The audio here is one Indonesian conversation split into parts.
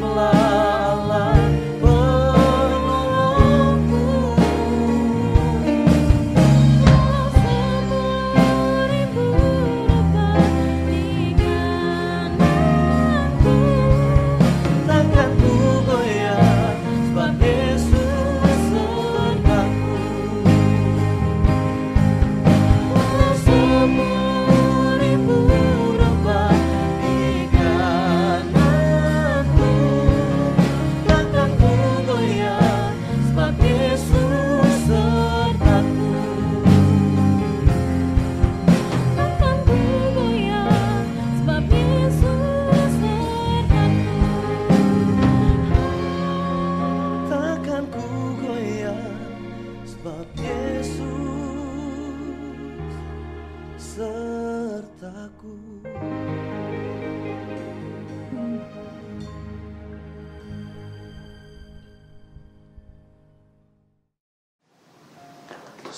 love.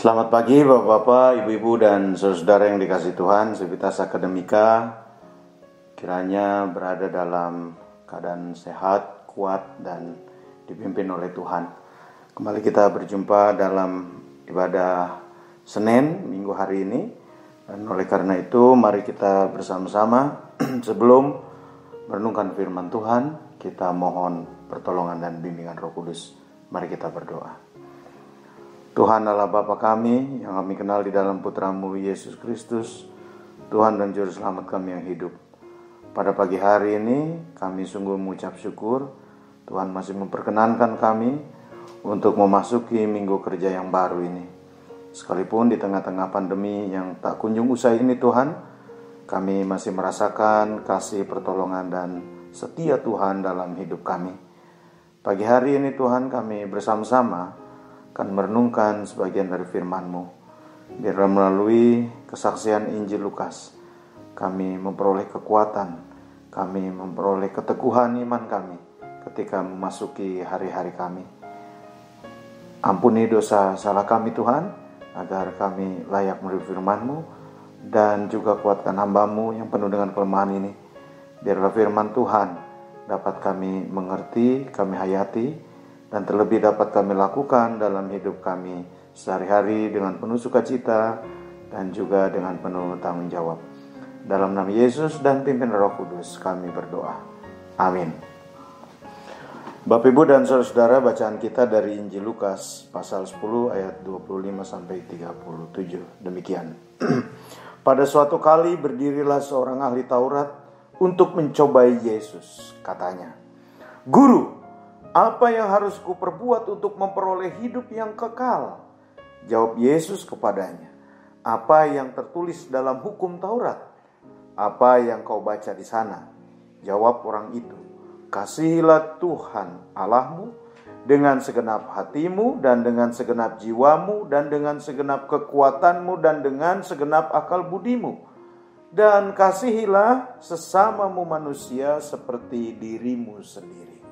Selamat pagi Bapak-Bapak, Ibu-Ibu dan saudara yang dikasih Tuhan Sivitas Akademika. Kiranya berada dalam keadaan sehat, kuat dan dipimpin oleh Tuhan. Kembali kita berjumpa dalam ibadah Senin minggu hari ini. Dan oleh karena itu mari kita bersama-sama. Sebelum merenungkan firman Tuhan Kita mohon pertolongan dan bimbingan roh kudus. Mari kita berdoa Tuhan Allah Bapa kami yang kami kenal di dalam putramu Yesus Kristus, Tuhan dan Juru Selamat kami yang hidup. Pada pagi hari ini kami sungguh mengucap syukur Tuhan masih memperkenankan kami untuk memasuki minggu kerja yang baru ini. Sekalipun di tengah-tengah pandemi yang tak kunjung usai ini Tuhan, kami masih merasakan kasih pertolongan dan setia Tuhan dalam hidup kami. Pagi hari ini Tuhan kami bersama-sama akan merenungkan sebagian dari firman-Mu. Biarlah melalui kesaksian Injil Lukas, kami memperoleh kekuatan, kami memperoleh keteguhan iman kami ketika memasuki hari-hari kami. Ampuni dosa salah kami Tuhan, agar kami layak menerima firman-Mu, dan juga kuatkan hamba-Mu yang penuh dengan kelemahan ini. Biarlah firman Tuhan dapat kami mengerti, kami hayati, dan terlebih dapat kami lakukan dalam hidup kami sehari-hari dengan penuh sukacita dan juga dengan penuh tanggung jawab. Dalam nama Yesus dan pimpin Roh Kudus kami berdoa. Amin. Bapak Ibu dan Saudara-saudara bacaan kita dari Injil Lukas pasal 10 ayat 25 sampai 37. Demikian. Pada suatu kali berdirilah seorang ahli Taurat untuk mencobai Yesus, katanya. Guru, apa yang harus kuperbuat untuk memperoleh hidup yang kekal? Jawab Yesus kepadanya, apa yang tertulis dalam hukum Taurat? Apa yang kau baca di sana? Jawab orang itu, kasihilah Tuhan Allahmu dengan segenap hatimu dan dengan segenap jiwamu dan dengan segenap kekuatanmu dan dengan segenap akal budimu. Dan kasihilah sesamamu manusia seperti dirimu sendiri.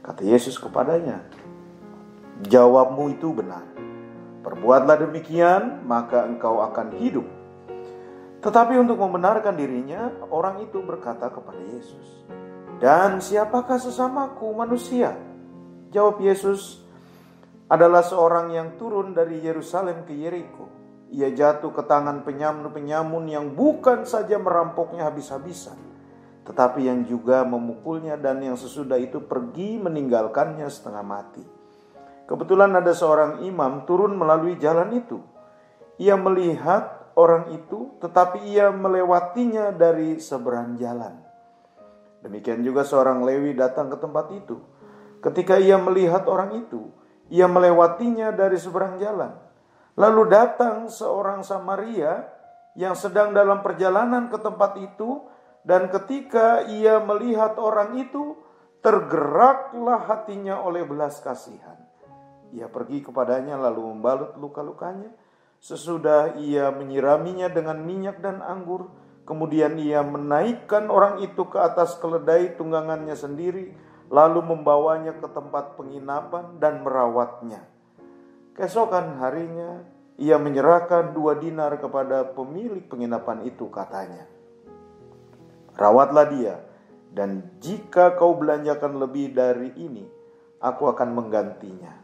Kata Yesus kepadanya, "Jawabmu itu benar. Perbuatlah demikian, maka engkau akan hidup." Tetapi untuk membenarkan dirinya, orang itu berkata kepada Yesus, "Dan siapakah sesamaku manusia?" Jawab Yesus, "Adalah seorang yang turun dari Yerusalem ke Yeriko. Ia jatuh ke tangan penyamun-penyamun yang bukan saja merampoknya habis-habisan, tetapi yang juga memukulnya dan yang sesudah itu pergi meninggalkannya setengah mati. Kebetulan ada seorang imam turun melalui jalan itu. Ia melihat orang itu, tetapi ia melewatinya dari seberang jalan. Demikian juga seorang Lewi datang ke tempat itu. Ketika ia melihat orang itu, ia melewatinya dari seberang jalan. Lalu datang seorang Samaria yang sedang dalam perjalanan ke tempat itu dan ketika ia melihat orang itu, tergeraklah hatinya oleh belas kasihan. Ia pergi kepadanya lalu membalut luka-lukanya. Sesudah ia menyiraminya dengan minyak dan anggur, kemudian ia menaikkan orang itu ke atas keledai tunggangannya sendiri, lalu membawanya ke tempat penginapan dan merawatnya. Keesokan harinya, ia menyerahkan dua dinar kepada pemilik penginapan itu, katanya Rawatlah dia, dan jika kau belanjakan lebih dari ini, aku akan menggantinya.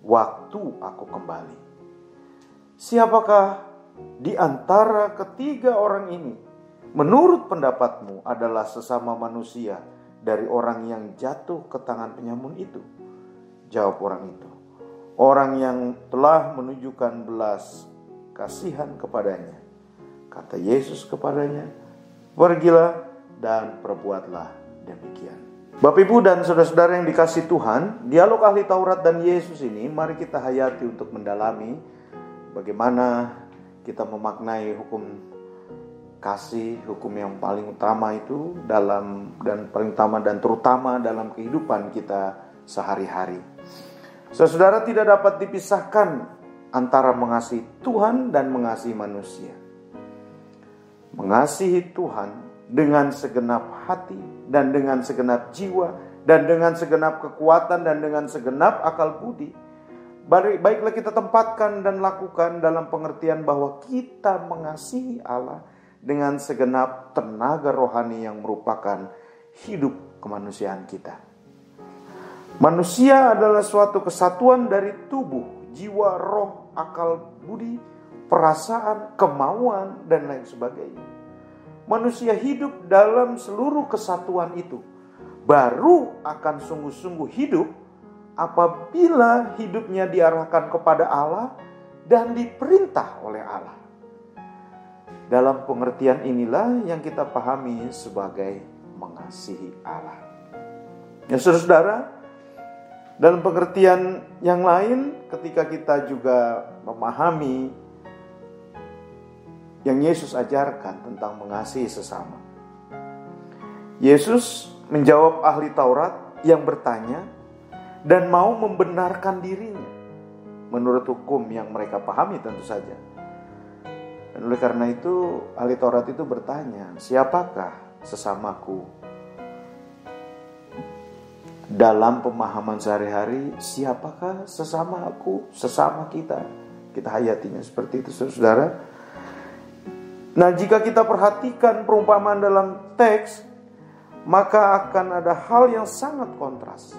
Waktu aku kembali. Siapakah di antara ketiga orang ini, menurut pendapatmu, adalah sesama manusia dari orang yang jatuh ke tangan penyamun itu? Jawab orang itu, orang yang telah menunjukkan belas kasihan kepadanya. Kata Yesus kepadanya, Pergilah dan perbuatlah demikian. Bapak Ibu dan saudara-saudara yang dikasih Tuhan, dialog ahli Taurat dan Yesus ini mari kita hayati untuk mendalami bagaimana kita memaknai hukum kasih, hukum yang paling utama itu dalam dan paling utama dan terutama dalam kehidupan kita sehari-hari. Saudara tidak dapat dipisahkan antara mengasihi Tuhan dan mengasihi manusia mengasihi Tuhan dengan segenap hati dan dengan segenap jiwa dan dengan segenap kekuatan dan dengan segenap akal budi baiklah kita tempatkan dan lakukan dalam pengertian bahwa kita mengasihi Allah dengan segenap tenaga rohani yang merupakan hidup kemanusiaan kita. Manusia adalah suatu kesatuan dari tubuh, jiwa, roh, akal, budi, perasaan, kemauan, dan lain sebagainya. Manusia hidup dalam seluruh kesatuan itu, baru akan sungguh-sungguh hidup apabila hidupnya diarahkan kepada Allah dan diperintah oleh Allah. Dalam pengertian inilah yang kita pahami sebagai mengasihi Allah. Ya saudara-saudara, dalam pengertian yang lain, ketika kita juga memahami yang Yesus ajarkan tentang mengasihi sesama. Yesus menjawab ahli Taurat yang bertanya dan mau membenarkan dirinya menurut hukum yang mereka pahami tentu saja. Dan oleh karena itu ahli Taurat itu bertanya, siapakah sesamaku dalam pemahaman sehari-hari siapakah sesama aku, sesama kita. Kita hayatinya seperti itu saudara. Nah jika kita perhatikan perumpamaan dalam teks, maka akan ada hal yang sangat kontras.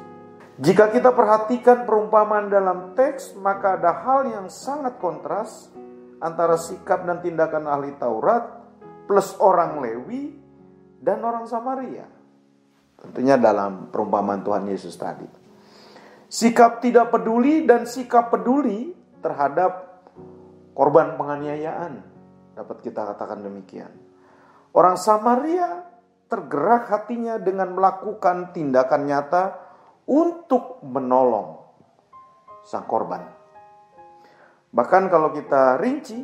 Jika kita perhatikan perumpamaan dalam teks, maka ada hal yang sangat kontras antara sikap dan tindakan ahli Taurat plus orang Lewi dan orang Samaria. Tentunya dalam perumpamaan Tuhan Yesus tadi. Sikap tidak peduli dan sikap peduli terhadap korban penganiayaan. Dapat kita katakan demikian. Orang Samaria tergerak hatinya dengan melakukan tindakan nyata untuk menolong sang korban. Bahkan kalau kita rinci,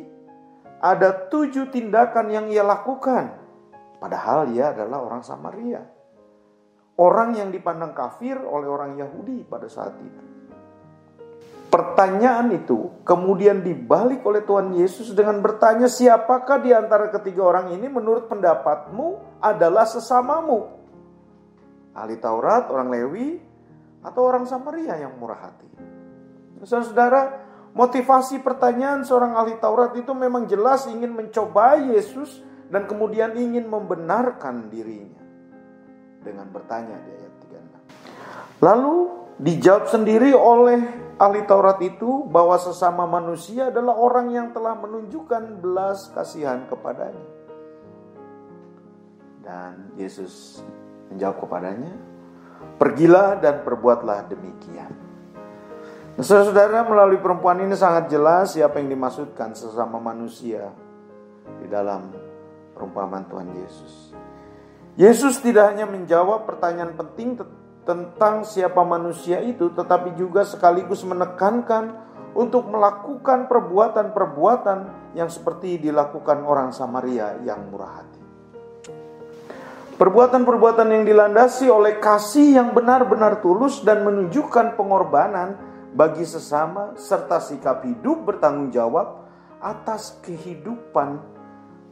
ada tujuh tindakan yang ia lakukan. Padahal ia adalah orang Samaria. Orang yang dipandang kafir oleh orang Yahudi pada saat itu. Pertanyaan itu kemudian dibalik oleh Tuhan Yesus dengan bertanya, "Siapakah di antara ketiga orang ini menurut pendapatmu adalah sesamamu?" Ahli Taurat, orang Lewi, atau orang Samaria yang murah hati. Saudara, motivasi pertanyaan seorang ahli Taurat itu memang jelas ingin mencoba Yesus dan kemudian ingin membenarkan dirinya dengan bertanya di ayat 36. Lalu dijawab sendiri oleh ahli Taurat itu bahwa sesama manusia adalah orang yang telah menunjukkan belas kasihan kepadanya. Dan Yesus menjawab kepadanya, "Pergilah dan perbuatlah demikian." Nah, saudara-saudara, melalui perempuan ini sangat jelas siapa yang dimaksudkan sesama manusia di dalam perumpamaan Tuhan Yesus. Yesus tidak hanya menjawab pertanyaan penting tentang siapa manusia itu, tetapi juga sekaligus menekankan untuk melakukan perbuatan-perbuatan yang seperti dilakukan orang Samaria yang murah hati. Perbuatan-perbuatan yang dilandasi oleh kasih yang benar-benar tulus dan menunjukkan pengorbanan bagi sesama serta sikap hidup bertanggung jawab atas kehidupan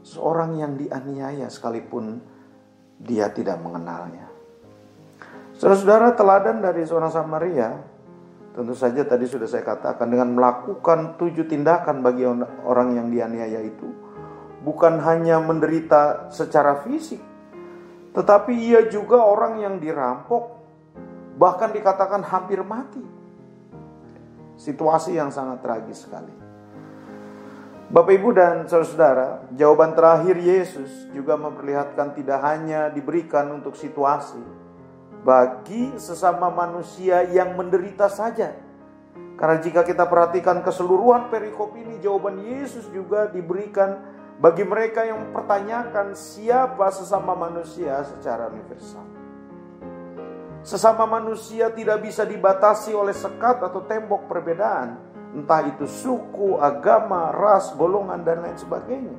seorang yang dianiaya sekalipun dia tidak mengenalnya. Saudara-saudara teladan dari seorang Samaria tentu saja tadi sudah saya katakan dengan melakukan tujuh tindakan bagi orang yang dianiaya itu bukan hanya menderita secara fisik tetapi ia juga orang yang dirampok bahkan dikatakan hampir mati. Situasi yang sangat tragis sekali. Bapak Ibu dan saudara-saudara, jawaban terakhir Yesus juga memperlihatkan tidak hanya diberikan untuk situasi bagi sesama manusia yang menderita saja. Karena jika kita perhatikan keseluruhan perikop ini, jawaban Yesus juga diberikan bagi mereka yang mempertanyakan siapa sesama manusia secara universal. Sesama manusia tidak bisa dibatasi oleh sekat atau tembok perbedaan entah itu suku, agama, ras, golongan, dan lain sebagainya.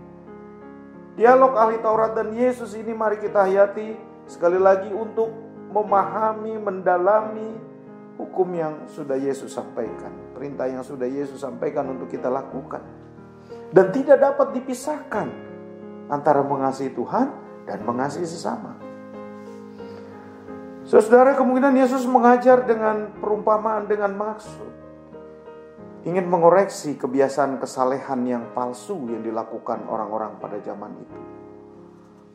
Dialog ahli Taurat dan Yesus ini mari kita hayati sekali lagi untuk memahami, mendalami hukum yang sudah Yesus sampaikan. Perintah yang sudah Yesus sampaikan untuk kita lakukan. Dan tidak dapat dipisahkan antara mengasihi Tuhan dan mengasihi sesama. Saudara, kemungkinan Yesus mengajar dengan perumpamaan dengan maksud ingin mengoreksi kebiasaan kesalehan yang palsu yang dilakukan orang-orang pada zaman itu.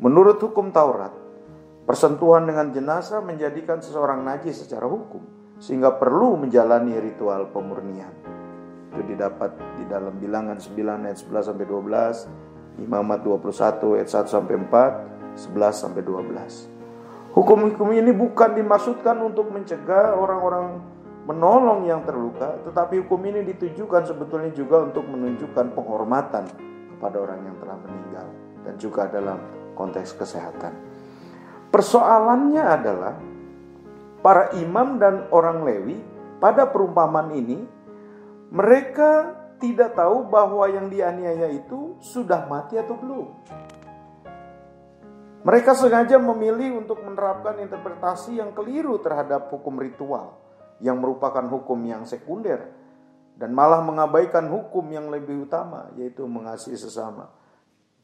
Menurut hukum Taurat, persentuhan dengan jenazah menjadikan seseorang najis secara hukum, sehingga perlu menjalani ritual pemurnian. Itu didapat di dalam bilangan 9 ayat 11 sampai 12, Imamat 21 ayat 1 sampai 4, 11 sampai 12. Hukum-hukum ini bukan dimaksudkan untuk mencegah orang-orang menolong yang terluka, tetapi hukum ini ditujukan sebetulnya juga untuk menunjukkan penghormatan kepada orang yang telah meninggal dan juga dalam konteks kesehatan. Persoalannya adalah para imam dan orang Lewi pada perumpamaan ini mereka tidak tahu bahwa yang dianiaya itu sudah mati atau belum. Mereka sengaja memilih untuk menerapkan interpretasi yang keliru terhadap hukum ritual yang merupakan hukum yang sekunder dan malah mengabaikan hukum yang lebih utama yaitu mengasihi sesama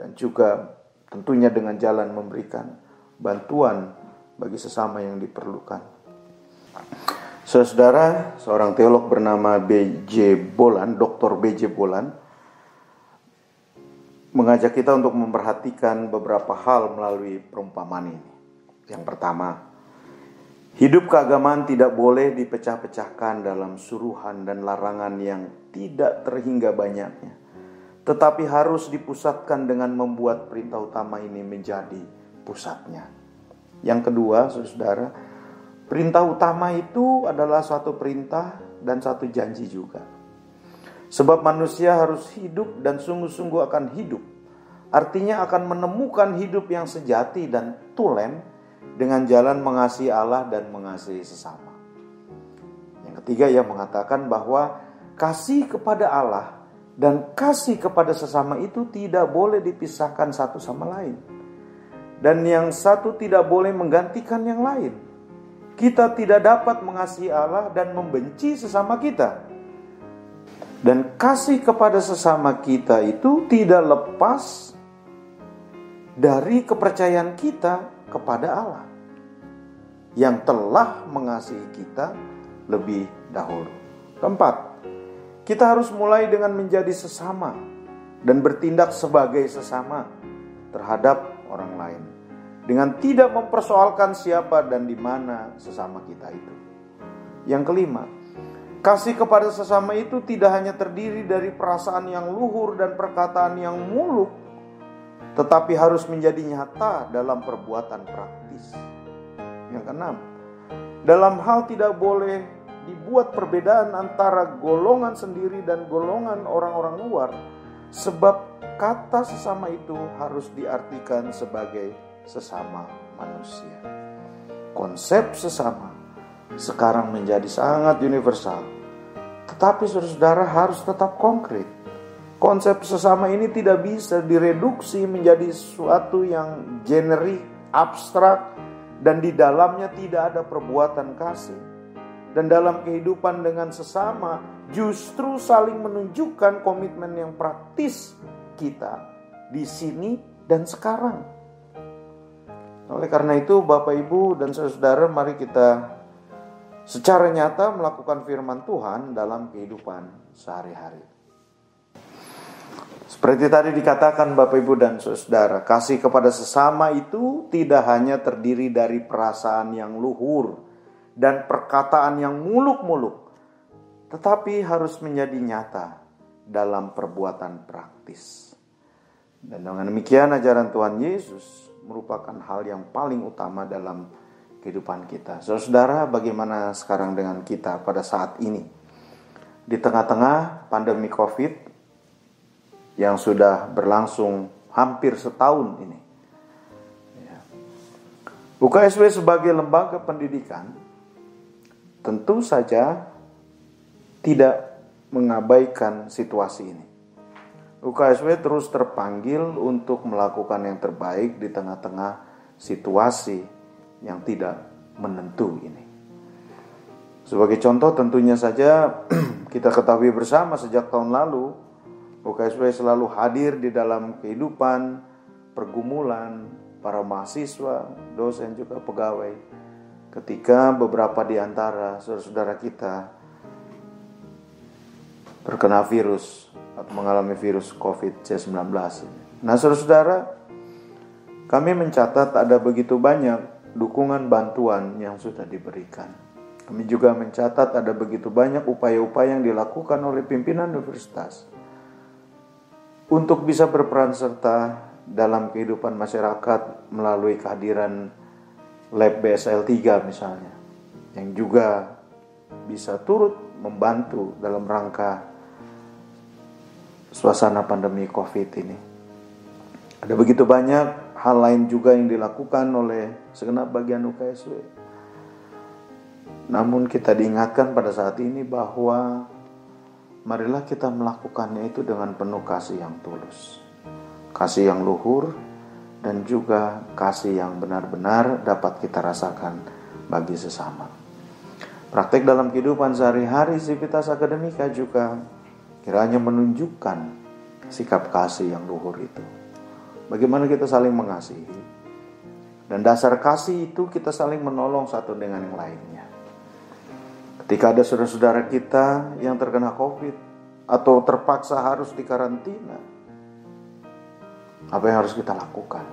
dan juga tentunya dengan jalan memberikan bantuan bagi sesama yang diperlukan. Saudara, seorang teolog bernama B.J. Bolan, Dr. B.J. Bolan, mengajak kita untuk memperhatikan beberapa hal melalui perumpamaan ini. Yang pertama, Hidup keagamaan tidak boleh dipecah-pecahkan dalam suruhan dan larangan yang tidak terhingga banyaknya, tetapi harus dipusatkan dengan membuat perintah utama ini menjadi pusatnya. Yang kedua, saudara, perintah utama itu adalah suatu perintah dan satu janji juga. Sebab manusia harus hidup dan sungguh-sungguh akan hidup. Artinya akan menemukan hidup yang sejati dan tulen dengan jalan mengasihi Allah dan mengasihi sesama. Yang ketiga ia mengatakan bahwa kasih kepada Allah dan kasih kepada sesama itu tidak boleh dipisahkan satu sama lain. Dan yang satu tidak boleh menggantikan yang lain. Kita tidak dapat mengasihi Allah dan membenci sesama kita. Dan kasih kepada sesama kita itu tidak lepas dari kepercayaan kita kepada Allah yang telah mengasihi kita lebih dahulu. Keempat, kita harus mulai dengan menjadi sesama dan bertindak sebagai sesama terhadap orang lain dengan tidak mempersoalkan siapa dan di mana sesama kita itu. Yang kelima, kasih kepada sesama itu tidak hanya terdiri dari perasaan yang luhur dan perkataan yang muluk, tetapi harus menjadi nyata dalam perbuatan praktis. Yang keenam, dalam hal tidak boleh dibuat perbedaan antara golongan sendiri dan golongan orang-orang luar, sebab kata sesama itu harus diartikan sebagai sesama manusia. Konsep sesama sekarang menjadi sangat universal, tetapi saudara harus tetap konkret. Konsep sesama ini tidak bisa direduksi menjadi sesuatu yang generik, abstrak, dan di dalamnya tidak ada perbuatan kasih. Dan dalam kehidupan dengan sesama justru saling menunjukkan komitmen yang praktis kita di sini dan sekarang. Oleh karena itu Bapak Ibu dan saudara mari kita secara nyata melakukan firman Tuhan dalam kehidupan sehari-hari. Seperti tadi dikatakan Bapak Ibu dan Saudara, kasih kepada sesama itu tidak hanya terdiri dari perasaan yang luhur dan perkataan yang muluk-muluk, tetapi harus menjadi nyata dalam perbuatan praktis. Dan dengan demikian ajaran Tuhan Yesus merupakan hal yang paling utama dalam kehidupan kita. Saudara, bagaimana sekarang dengan kita pada saat ini? Di tengah-tengah pandemi Covid, yang sudah berlangsung hampir setahun ini. Ya. UKSW sebagai lembaga pendidikan tentu saja tidak mengabaikan situasi ini. UKSW terus terpanggil untuk melakukan yang terbaik di tengah-tengah situasi yang tidak menentu ini. Sebagai contoh tentunya saja kita ketahui bersama sejak tahun lalu UKSW selalu hadir di dalam kehidupan, pergumulan para mahasiswa, dosen juga pegawai. Ketika beberapa di antara saudara-saudara kita terkena virus atau mengalami virus COVID-19. Nah, saudara-saudara, kami mencatat ada begitu banyak dukungan bantuan yang sudah diberikan. Kami juga mencatat ada begitu banyak upaya-upaya yang dilakukan oleh pimpinan universitas untuk bisa berperan serta dalam kehidupan masyarakat melalui kehadiran lab BSL 3 misalnya yang juga bisa turut membantu dalam rangka suasana pandemi Covid ini. Ada begitu banyak hal lain juga yang dilakukan oleh segenap bagian UKSW. Namun kita diingatkan pada saat ini bahwa marilah kita melakukannya itu dengan penuh kasih yang tulus. Kasih yang luhur dan juga kasih yang benar-benar dapat kita rasakan bagi sesama. Praktek dalam kehidupan sehari-hari Sivitas Akademika juga kiranya menunjukkan sikap kasih yang luhur itu. Bagaimana kita saling mengasihi. Dan dasar kasih itu kita saling menolong satu dengan yang lainnya. Ketika ada saudara-saudara kita yang terkena COVID atau terpaksa harus dikarantina, apa yang harus kita lakukan?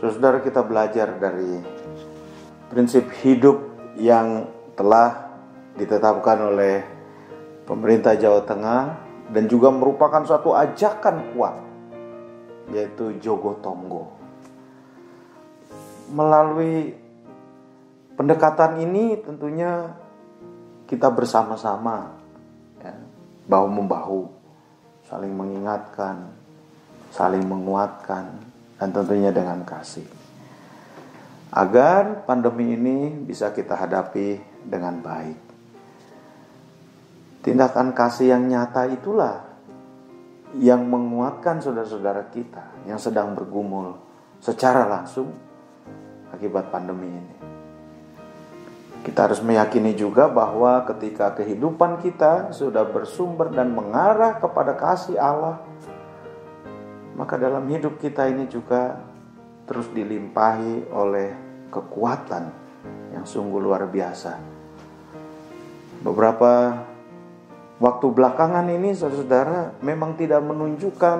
Saudara kita belajar dari prinsip hidup yang telah ditetapkan oleh pemerintah Jawa Tengah dan juga merupakan suatu ajakan kuat yaitu Jogo Tonggo. Melalui Pendekatan ini tentunya kita bersama-sama ya, bahu membahu, saling mengingatkan, saling menguatkan, dan tentunya dengan kasih. Agar pandemi ini bisa kita hadapi dengan baik. Tindakan kasih yang nyata itulah yang menguatkan saudara-saudara kita yang sedang bergumul secara langsung akibat pandemi ini. Kita harus meyakini juga bahwa ketika kehidupan kita sudah bersumber dan mengarah kepada kasih Allah, maka dalam hidup kita ini juga terus dilimpahi oleh kekuatan yang sungguh luar biasa. Beberapa waktu belakangan ini saudara memang tidak menunjukkan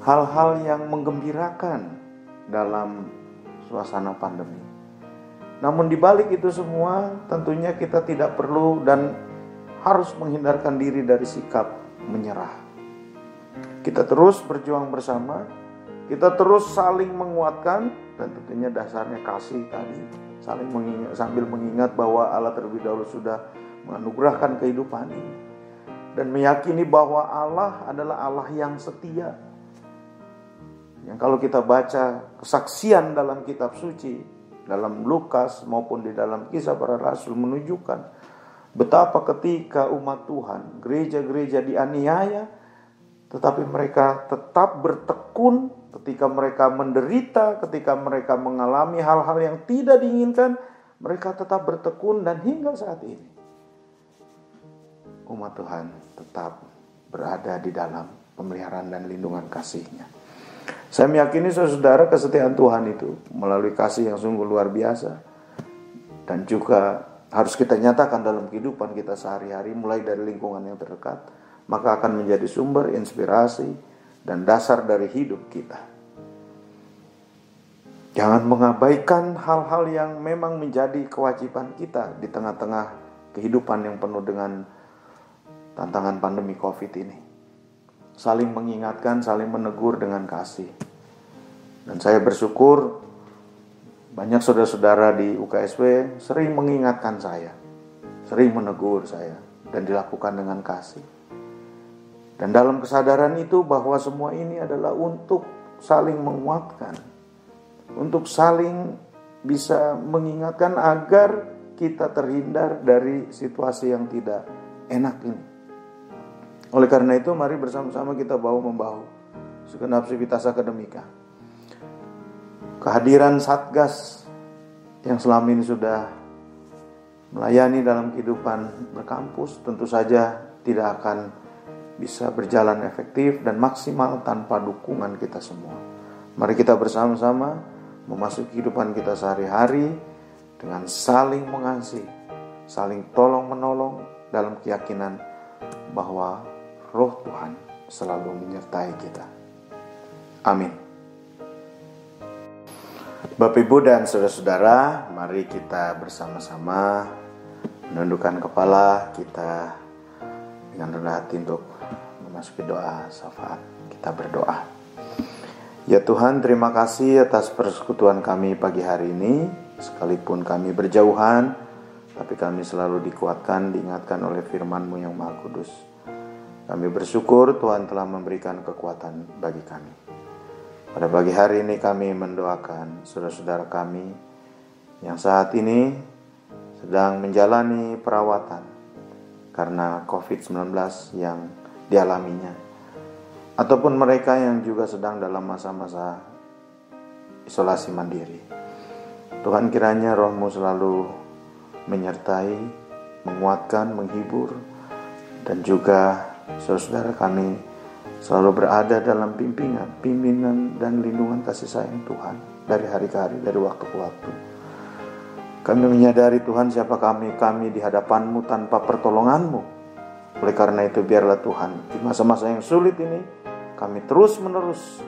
hal-hal yang menggembirakan dalam suasana pandemi. Namun di balik itu semua tentunya kita tidak perlu dan harus menghindarkan diri dari sikap menyerah. Kita terus berjuang bersama, kita terus saling menguatkan dan tentunya dasarnya kasih tadi, saling mengingat sambil mengingat bahwa Allah terlebih dahulu sudah menganugerahkan kehidupan ini dan meyakini bahwa Allah adalah Allah yang setia. Yang kalau kita baca kesaksian dalam kitab suci, dalam Lukas maupun di dalam kisah para rasul menunjukkan betapa ketika umat Tuhan, gereja-gereja dianiaya, tetapi mereka tetap bertekun ketika mereka menderita, ketika mereka mengalami hal-hal yang tidak diinginkan, mereka tetap bertekun dan hingga saat ini umat Tuhan tetap berada di dalam pemeliharaan dan lindungan kasihnya. Saya meyakini saudara kesetiaan Tuhan itu melalui kasih yang sungguh luar biasa dan juga harus kita nyatakan dalam kehidupan kita sehari-hari mulai dari lingkungan yang terdekat maka akan menjadi sumber inspirasi dan dasar dari hidup kita. Jangan mengabaikan hal-hal yang memang menjadi kewajiban kita di tengah-tengah kehidupan yang penuh dengan tantangan pandemi Covid ini saling mengingatkan, saling menegur dengan kasih. Dan saya bersyukur banyak saudara-saudara di UKSW sering mengingatkan saya, sering menegur saya, dan dilakukan dengan kasih. Dan dalam kesadaran itu bahwa semua ini adalah untuk saling menguatkan, untuk saling bisa mengingatkan agar kita terhindar dari situasi yang tidak enak ini. Oleh karena itu mari bersama-sama kita bahu membahu segenap sivitas akademika. Kehadiran Satgas yang selama ini sudah melayani dalam kehidupan berkampus tentu saja tidak akan bisa berjalan efektif dan maksimal tanpa dukungan kita semua. Mari kita bersama-sama memasuki kehidupan kita sehari-hari dengan saling mengasihi, saling tolong menolong dalam keyakinan bahwa roh Tuhan selalu menyertai kita. Amin. Bapak Ibu dan saudara-saudara, mari kita bersama-sama menundukkan kepala kita dengan rendah hati untuk memasuki doa syafaat. Kita berdoa. Ya Tuhan, terima kasih atas persekutuan kami pagi hari ini. Sekalipun kami berjauhan, tapi kami selalu dikuatkan, diingatkan oleh firman-Mu yang Maha Kudus. Kami bersyukur Tuhan telah memberikan kekuatan bagi kami. Pada pagi hari ini kami mendoakan saudara-saudara kami yang saat ini sedang menjalani perawatan karena COVID-19 yang dialaminya. Ataupun mereka yang juga sedang dalam masa-masa isolasi mandiri. Tuhan kiranya rohmu selalu menyertai, menguatkan, menghibur, dan juga saudara-saudara kami selalu berada dalam pimpinan, pimpinan dan lindungan kasih sayang Tuhan dari hari ke hari, dari waktu ke waktu. Kami menyadari Tuhan siapa kami, kami di hadapanmu tanpa pertolonganmu. Oleh karena itu biarlah Tuhan di masa-masa yang sulit ini kami terus menerus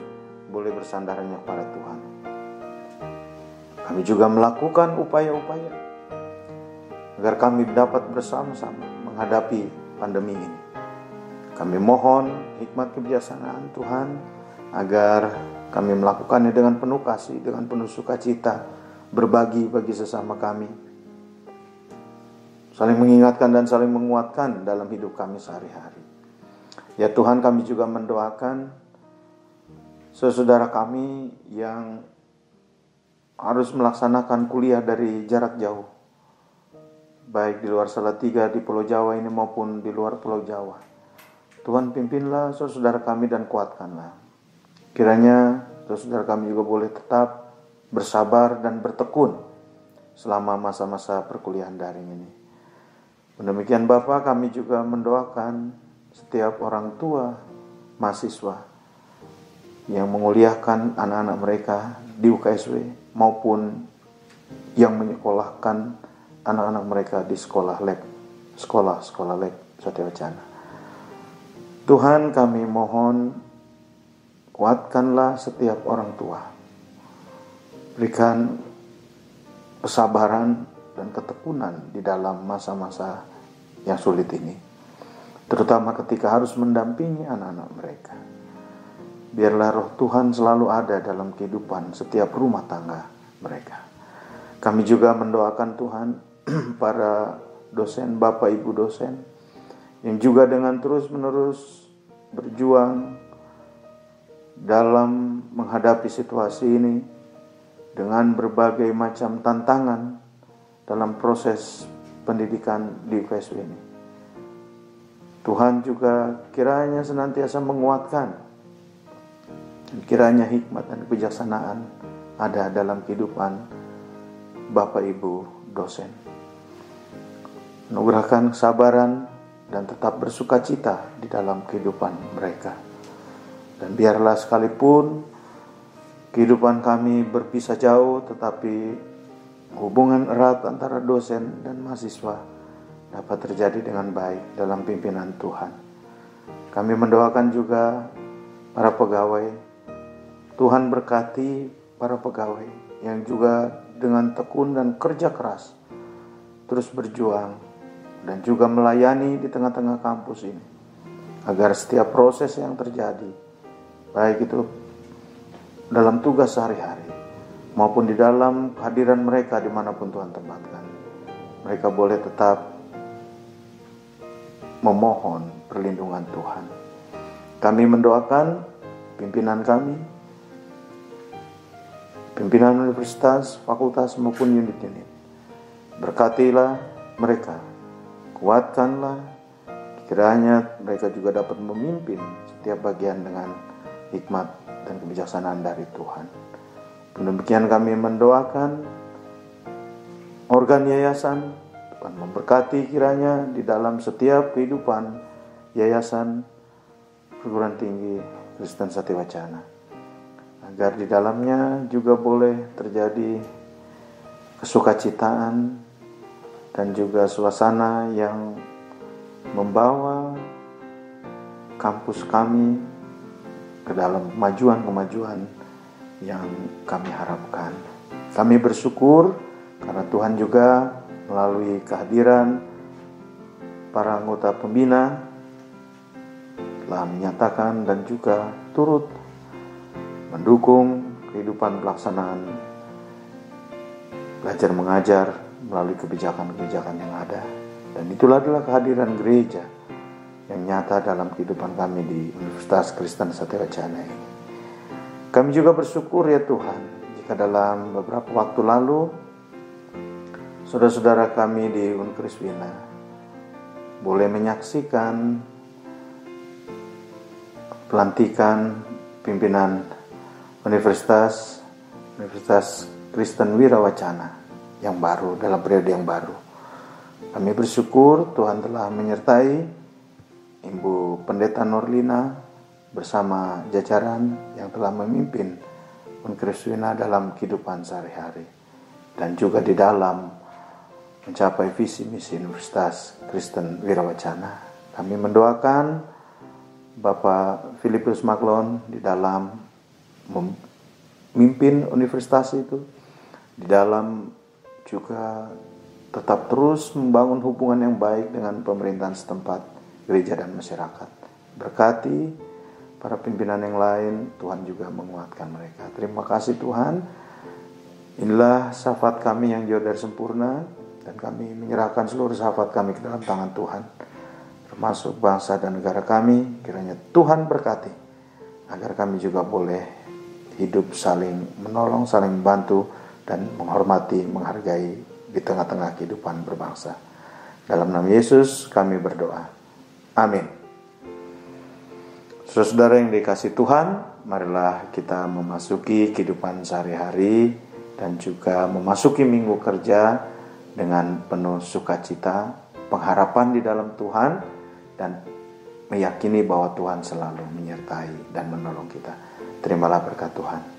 boleh bersandar hanya kepada Tuhan. Kami juga melakukan upaya-upaya agar kami dapat bersama-sama menghadapi pandemi ini. Kami mohon hikmat kebijaksanaan Tuhan agar kami melakukannya dengan penuh kasih, dengan penuh sukacita, berbagi bagi sesama kami. Saling mengingatkan dan saling menguatkan dalam hidup kami sehari-hari. Ya Tuhan kami juga mendoakan saudara kami yang harus melaksanakan kuliah dari jarak jauh. Baik di luar Salatiga, di Pulau Jawa ini maupun di luar Pulau Jawa. Tuhan pimpinlah saudara kami dan kuatkanlah. Kiranya saudara kami juga boleh tetap bersabar dan bertekun selama masa-masa perkuliahan daring ini. Demikian Bapak kami juga mendoakan setiap orang tua mahasiswa yang menguliahkan anak-anak mereka di UKSW maupun yang menyekolahkan anak-anak mereka di sekolah lab, sekolah sekolah lab Satya Wacana. Tuhan kami mohon kuatkanlah setiap orang tua. Berikan kesabaran dan ketekunan di dalam masa-masa yang sulit ini. Terutama ketika harus mendampingi anak-anak mereka. Biarlah roh Tuhan selalu ada dalam kehidupan setiap rumah tangga mereka. Kami juga mendoakan Tuhan para dosen, Bapak Ibu dosen, yang juga dengan terus-menerus berjuang dalam menghadapi situasi ini dengan berbagai macam tantangan dalam proses pendidikan di UKSW ini. Tuhan juga kiranya senantiasa menguatkan kiranya hikmat dan kebijaksanaan ada dalam kehidupan Bapak Ibu dosen. Anugerahkan kesabaran dan tetap bersuka cita di dalam kehidupan mereka. Dan biarlah sekalipun kehidupan kami berpisah jauh, tetapi hubungan erat antara dosen dan mahasiswa dapat terjadi dengan baik dalam pimpinan Tuhan. Kami mendoakan juga para pegawai. Tuhan berkati para pegawai yang juga dengan tekun dan kerja keras terus berjuang dan juga melayani di tengah-tengah kampus ini agar setiap proses yang terjadi baik itu dalam tugas sehari-hari maupun di dalam kehadiran mereka di mana pun Tuhan tempatkan mereka boleh tetap memohon perlindungan Tuhan. Kami mendoakan pimpinan kami pimpinan universitas, fakultas maupun unit-unit. Berkatilah mereka kuatkanlah. Kiranya mereka juga dapat memimpin setiap bagian dengan hikmat dan kebijaksanaan dari Tuhan. Demikian kami mendoakan organ yayasan. Tuhan memberkati kiranya di dalam setiap kehidupan yayasan perguruan tinggi Kristen Sati Wacana. Agar di dalamnya juga boleh terjadi kesukacitaan dan juga suasana yang membawa kampus kami ke dalam kemajuan-kemajuan yang kami harapkan. Kami bersyukur karena Tuhan juga melalui kehadiran para anggota pembina telah menyatakan dan juga turut mendukung kehidupan pelaksanaan belajar mengajar melalui kebijakan-kebijakan yang ada. Dan itulah adalah kehadiran gereja yang nyata dalam kehidupan kami di Universitas Kristen Satya ini. Kami juga bersyukur ya Tuhan jika dalam beberapa waktu lalu saudara-saudara kami di Unkriswina boleh menyaksikan pelantikan pimpinan Universitas Universitas Kristen Wirawacana yang baru dalam periode yang baru. Kami bersyukur Tuhan telah menyertai Ibu Pendeta Norlina bersama jajaran yang telah memimpin Unkriswina dalam kehidupan sehari-hari dan juga di dalam mencapai visi misi Universitas Kristen Wirawacana. Kami mendoakan Bapak Filipus Maklon di dalam memimpin universitas itu, di dalam juga tetap terus membangun hubungan yang baik dengan pemerintahan setempat, gereja dan masyarakat. Berkati para pimpinan yang lain, Tuhan juga menguatkan mereka. Terima kasih Tuhan. Inilah syafaat kami yang jauh dari sempurna dan kami menyerahkan seluruh sahabat kami ke dalam tangan Tuhan termasuk bangsa dan negara kami kiranya Tuhan berkati agar kami juga boleh hidup saling menolong saling membantu dan menghormati menghargai di tengah-tengah kehidupan berbangsa dalam nama Yesus kami berdoa amin Saudara yang dikasih Tuhan, marilah kita memasuki kehidupan sehari-hari dan juga memasuki minggu kerja dengan penuh sukacita, pengharapan di dalam Tuhan, dan meyakini bahwa Tuhan selalu menyertai dan menolong kita. Terimalah berkat Tuhan.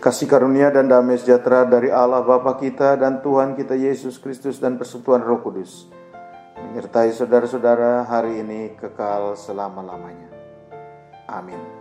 Kasih karunia dan damai sejahtera dari Allah Bapa kita dan Tuhan kita Yesus Kristus dan persekutuan Roh Kudus menyertai saudara-saudara hari ini kekal selama-lamanya. Amin.